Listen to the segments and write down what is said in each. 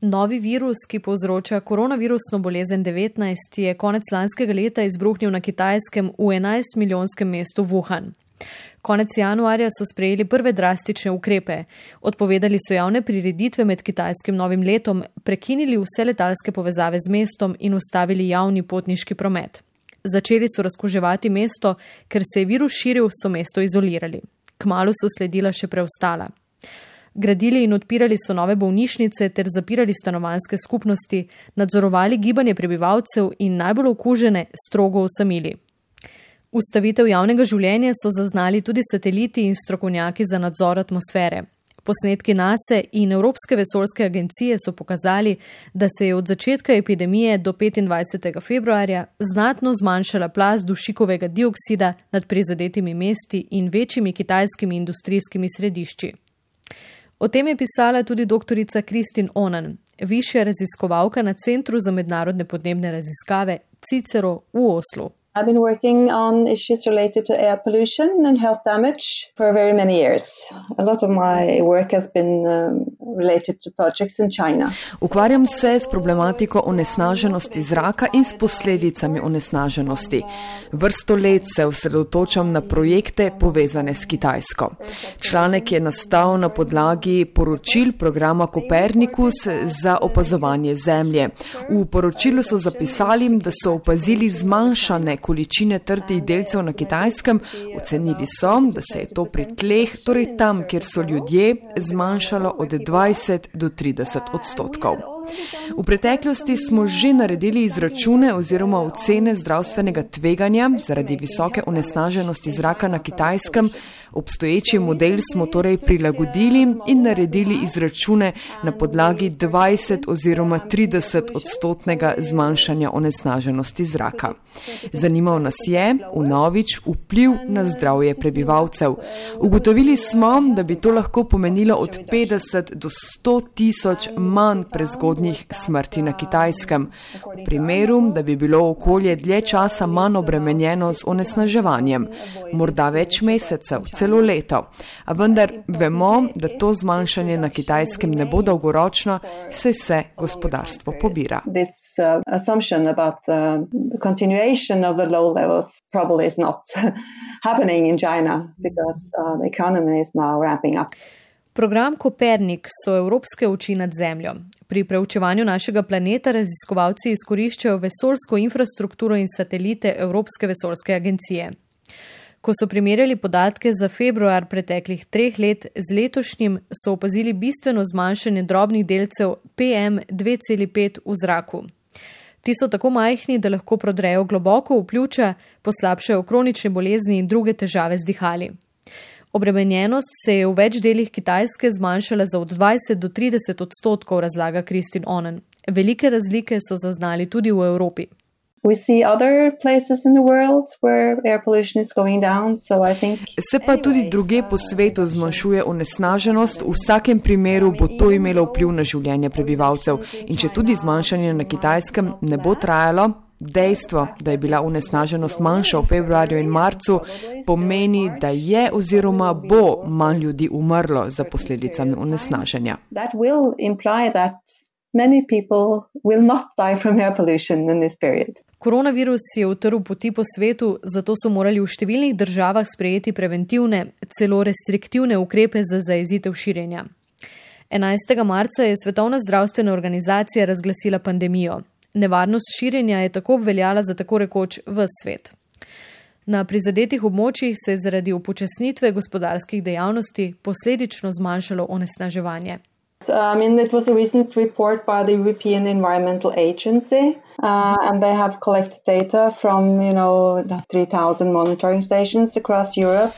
Novi virus, ki povzroča koronavirusno bolezen 19, je konec lanskega leta izbruhnil na kitajskem v 11-milijonskem mestu Wuhan. Konec januarja so sprejeli prve drastične ukrepe. Odpovedali so javne prireditve med kitajskim novim letom, prekinili vse letalske povezave z mestom in ustavili javni potniški promet. Začeli so razkuževati mesto, ker se je virus širil, so mesto izolirali. Kmalo so sledila še preostala. Gradili in odpirali so nove bolnišnice ter zapirali stanovanske skupnosti, nadzorovali gibanje prebivalcev in najbolj okužene strogo osamili. Ustavitev javnega življenja so zaznali tudi sateliti in strokovnjaki za nadzor atmosfere. Posnetki NASA in Evropske vesoljske agencije so pokazali, da se je od začetka epidemije do 25. februarja znatno zmanjšala plaz dušikovega dioksida nad prizadetimi mesti in večjimi kitajskimi industrijskimi središči. O tem je pisala tudi dr. Kristin Onan, višja raziskovalka na Centru za mednarodne podnebne raziskave Cicero v Oslu. I've been working on issues related to air pollution and health damage for very many years. A lot of my work has been um, related to projects in China. Ukvarjam se s problematiko onesnaženosti zraka in s posledicami onesnaženosti. Vrsto let se osredotočam na projekte povezane s Kitajsko. Članek je nastal na podlagi poročil programa Kopernikus za opazovanje Zemlje. V poročilu so zapisali, da so opazili zmanjšane količine trdih delcev na kitajskem, ocenili so, da se je to pri tleh, torej tam, kjer so ljudje, zmanjšalo od 20 do 30 odstotkov. V preteklosti smo že naredili izračune oziroma ocene zdravstvenega tveganja zaradi visoke onesnaženosti zraka na kitajskem. Obstoječi model smo torej prilagodili in naredili izračune na podlagi 20 oziroma 30 odstotnega zmanjšanja onesnaženosti zraka. Zanimal nas je v novič vpliv na zdravje prebivalcev. Ugotovili smo, da bi to lahko pomenilo od 50 do 100 tisoč manj prezgodnih prihodnjih smrti na kitajskem, v primeru, da bi bilo okolje dlje časa manj obremenjeno z onesnaževanjem, morda več mesecev, celo leto. A vendar vemo, da to zmanjšanje na kitajskem ne bo dolgoročno, saj se gospodarstvo pobira. Uh, uh, happening in China because uh, the economy is now ramping up. Program Kopernik so evropske oči nad Zemljo. Pri preučevanju našega planeta raziskovalci izkoriščajo vesoljsko infrastrukturo in satelite Evropske vesoljske agencije. Ko so primerjali podatke za februar preteklih treh let z letošnjim, so opazili bistveno zmanjšanje drobnih delcev PM2,5 v zraku. Ti so tako majhni, da lahko prodrejo globoko v pljuča, poslabšajo kronične bolezni in druge težave z dihali. Obremenjenost se je v več delih Kitajske zmanjšala za od 20 do 30 odstotkov, razlaga Kristin Onen. Velike razlike so zaznali tudi v Evropi. Se pa tudi druge po svetu zmanjšuje onesnaženost, v vsakem primeru bo to imelo vpliv na življenje prebivalcev. In če tudi zmanjšanje na kitajskem ne bo trajalo, Dejstvo, da je bila unesnaženost manjša v februarju in marcu, pomeni, da je oziroma bo manj ljudi umrlo za posledicami unesnaženja. Koronavirus je utrl poti po svetu, zato so morali v številnih državah sprejeti preventivne, celo restriktivne ukrepe za zaezitev širjenja. 11. marca je Svetovna zdravstvena organizacija razglasila pandemijo. Nevarnost širjenja je tako obveljala za tako rekoč v svet. Na prizadetih območjih se je zaradi upočasnitve gospodarskih dejavnosti posledično zmanjšalo onesnaževanje. I mean, it was a recent report by the European Environmental Agency, uh, and they have collected data from, you know, 3,000 monitoring stations across Europe.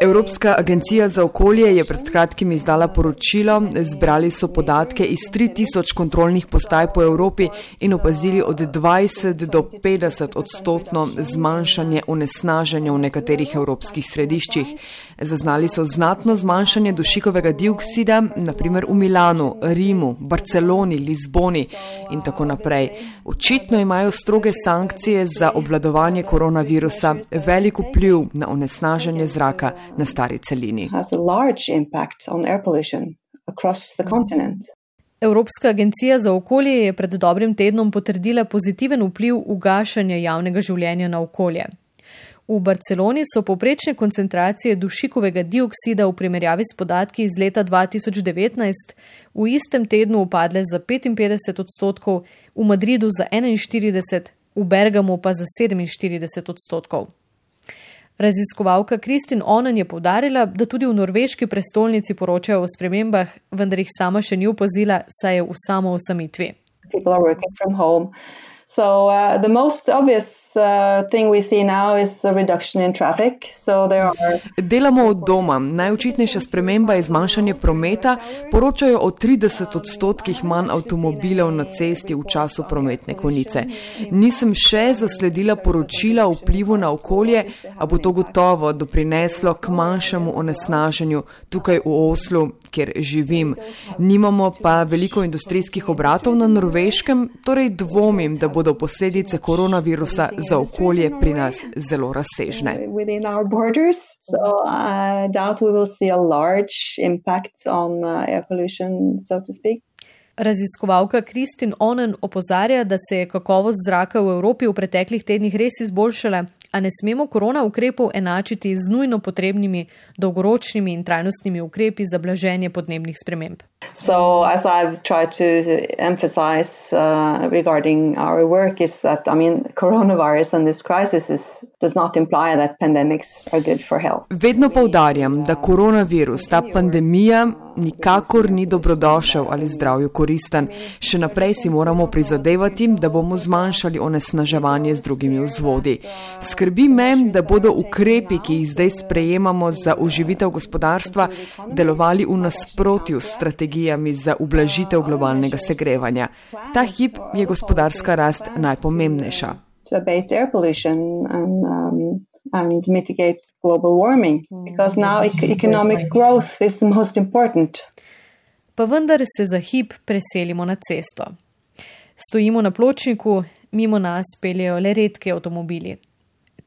Evropska agencija za okolje je pred kratkim izdala poročilo, zbrali so podatke iz 3000 kontrolnih postaj po Evropi in opazili od 20 do 50 odstotno zmanjšanje onesnaženja v nekaterih evropskih središčih. Zaznali so znatno zmanjšanje dušikovega dioksida, naprimer v Milanu, Rimu, Barceloni, Lizboni in tako naprej. Očitno imajo stroge sankcije za obvladovanje koronavirusa velik vpliv na onesnaženje zraka zraka na stari celini. Evropska agencija za okolje je pred dobrim tednom potrdila pozitiven vpliv ugašanja javnega življenja na okolje. V Barceloni so poprečne koncentracije dušikovega dioksida v primerjavi s podatki iz leta 2019 v istem tednu upadle za 55 odstotkov, v Madridu za 41, v Bergamu pa za 47 odstotkov. Raziskovalka Kristin Onen je povdarila, da tudi v norveški prestolnici poročajo o spremembah, vendar jih sama še ni opazila, saj je v samo osamitvi. So uh, the most obvious uh, thing we see now is a reduction in traffic. So there are... Delamo od doma. Najočitnejša sprememba je zmanjšanje prometa. Poročajo o 30 odstotkih manj avtomobilov na cesti v času prometne konice. Nisem še zasledila poročila o vplivu na okolje, a bo to gotovo doprineslo k manjšemu onesnaženju tukaj v Oslu, kjer živim. Nimamo pa veliko industrijskih obratov na norveškem, torej dvomim, da bodo posledice koronavirusa za okolje pri nas zelo razsežne. Raziskovalka Kristin Onen opozarja, da se je kakovost zraka v Evropi v preteklih tednih res izboljšala, a ne smemo korona ukrepov enačiti z nujno potrebnimi dolgoročnimi in trajnostnimi ukrepi za blaženje podnebnih sprememb. So, as I've tried to emphasize uh, regarding our work, is that I mean, coronavirus and this crisis is, does not imply that pandemics are good for health. Vedno poudarjam, da koronavirus, ta pandemija, nikakor ni dobrodošel ali zdravju koristen. Še naprej si moramo prizadevati, da bomo zmanjšali onesnaževanje z drugimi vzvodi. Skrbi me, da bodo ukrepi, ki jih zdaj sprejemamo za oživitev gospodarstva, delovali v nasprotju s strategijami za ublažitev globalnega segrevanja. Ta hip je gospodarska rast najpomembnejša. and mitigate global warming because now economic growth is the most important. Pa vendar se za hip preselimo na cesto. Stojimo na pločniku, mimo nas peljejo le redki avtomobili.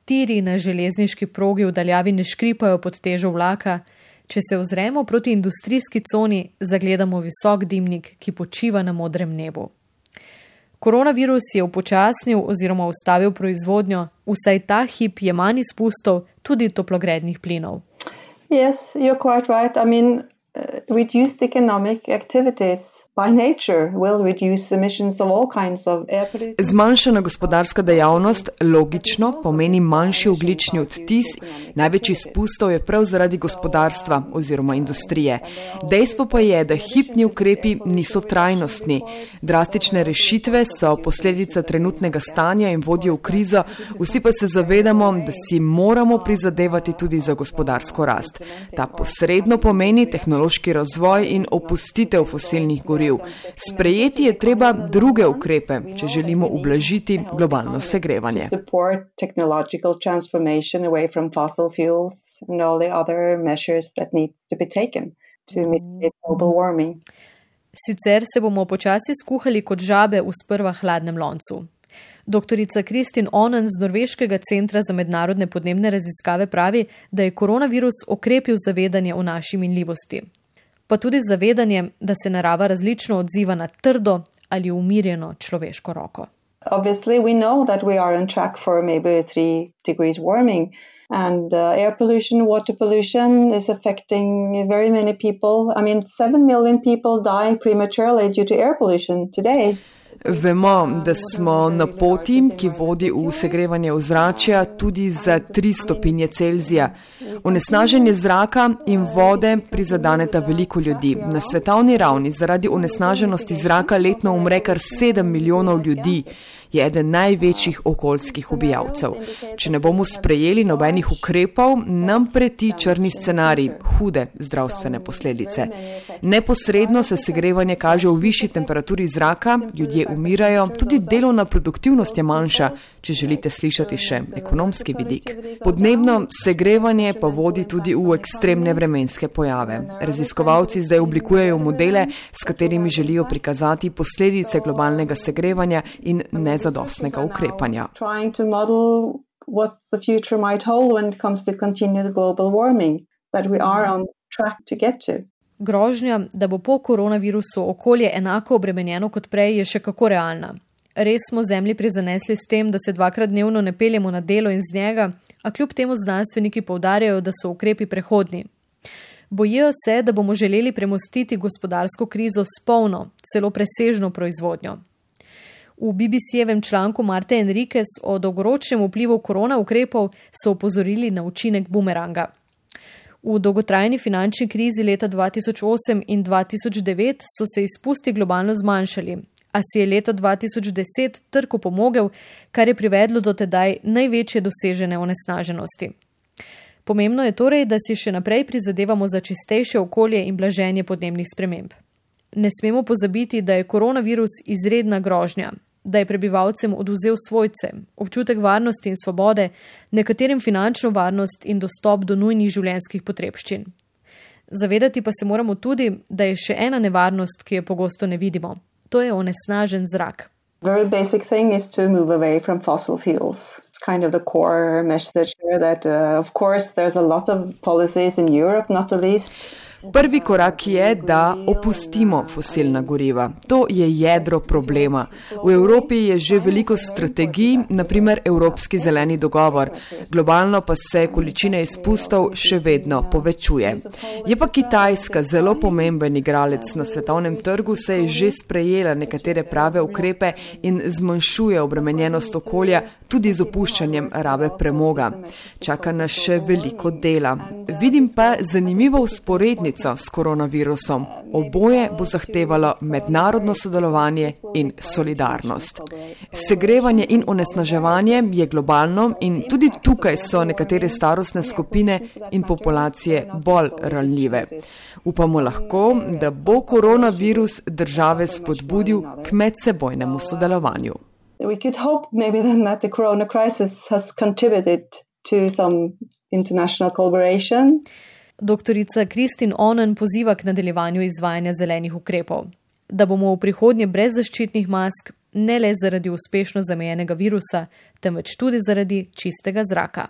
Tiri na železniški progi v daljavi ne škripajo pod težo vlaka, če se ozremo proti industrijski coni, zagledamo visok dimnik, ki počiva na modrem nebu. Koronavirus je upočasnil oziroma ustavil proizvodnjo, vsaj ta hip je manj izpustov tudi toplogrednih plinov. Yes, you're quite right. I mean, uh, reduced economic activities Zmanjšana gospodarska dejavnost logično pomeni manjši oglični odtis, največ izpustov je prav zaradi gospodarstva oziroma industrije. Dejstvo pa je, da hipni ukrepi niso trajnostni. Drastične rešitve so posledica trenutnega stanja in vodijo v krizo, vsi pa se zavedamo, da si moramo prizadevati tudi za gospodarsko rast. Ta posredno pomeni tehnološki razvoj in opustitev fosilnih goriv goriv. Sprejeti je treba druge ukrepe, če želimo ublažiti globalno segrevanje. Sicer se bomo počasi skuhali kot žabe v sprva hladnem loncu. Doktorica Kristin Onen z Norveškega centra za mednarodne podnebne raziskave pravi, da je koronavirus okrepil zavedanje o naši minljivosti pa tudi z zavedanjem, da se narava različno odziva na trdo ali umirjeno človeško roko. Obviously, we know that we are on track for maybe three degrees warming. And uh, air pollution, water pollution is affecting very many people. I mean, 7 million people die prematurely due to air pollution today. Vemo, da smo na poti, ki vodi v segrevanje ozračja tudi za 3 stopinje Celzija. Onesnaženje zraka in vode prizadaneta veliko ljudi. Na svetovni ravni zaradi onesnaženosti zraka letno umre kar 7 milijonov ljudi je eden največjih okoljskih ubijalcev. Če ne bomo sprejeli nobenih ukrepov, nam preti črni scenarij, hude zdravstvene posledice. Neposredno se segrevanje kaže v višji temperaturi zraka, ljudje umirajo, tudi delovna produktivnost je manjša, če želite slišati še ekonomski vidik. Podnebno segrevanje pa vodi tudi v ekstremne vremenske pojave. Raziskovalci zdaj oblikujejo modele, s katerimi želijo prikazati posledice globalnega segrevanja in nezadostnosti nezadostnega ukrepanja. What the future might hold when it comes to continued global warming that we are on track to get to. Grožnja, da bo po koronavirusu okolje enako obremenjeno kot prej, je še kako realna. Res smo zemlji prizanesli s tem, da se dvakrat dnevno ne peljemo na delo in z njega, a kljub temu znanstveniki povdarjajo, da so ukrepi prehodni. Bojijo se, da bomo želeli premostiti gospodarsko krizo s polno, celo presežno proizvodnjo. V BBC-jevem članku Marte Enriquez o dolgoročnem vplivu korona ukrepov so upozorili na učinek bumeranga. V dolgotrajni finančni krizi leta 2008 in 2009 so se izpusti globalno zmanjšali, a si je leta 2010 trg pomogel, kar je privedlo do tedaj največje dosežene onesnaženosti. Pomembno je torej, da si še naprej prizadevamo za čistejše okolje in blaženje podnebnih sprememb. Ne smemo pozabiti, da je koronavirus izredna grožnja, da je prebivalcem oduzel svojce, občutek varnosti in svobode, nekaterim finančno varnost in dostop do nujnih življenjskih potrebščin. Zavedati pa se moramo tudi, da je še ena nevarnost, ki jo pogosto ne vidimo to je onesnažen zrak. Very basic thing is to move away from fossil fuels. It's kind of the core message here that, uh, of course, there's a lot of policies in Europe, not the least. Prvi korak je, da opustimo fosilna goriva. To je jedro problema. V Evropi je že veliko strategij, naprimer Evropski zeleni dogovor. Globalno pa se količina izpustov še vedno povečuje. Je pa Kitajska zelo pomemben igralec na svetovnem trgu, se je že sprejela nekatere prave ukrepe in zmanjšuje obremenjenost okolja tudi z opuščanjem rabe premoga. Čaka nas še veliko dela. Vidim pa zanimivo usporednico srečnica s koronavirusom. Oboje bo zahtevalo mednarodno sodelovanje in solidarnost. Segrevanje in onesnaževanje je globalno in tudi tukaj so nekatere starostne skupine in populacije bolj ranljive. Upamo lahko, da bo koronavirus države spodbudil k medsebojnemu sodelovanju. We could hope maybe then that the corona crisis has contributed to some international collaboration. Doktorica Kristin Onen poziva k nadaljevanju izvajanja zelenih ukrepov, da bomo v prihodnje brez zaščitnih mask ne le zaradi uspešno zamejenega virusa, temveč tudi zaradi čistega zraka.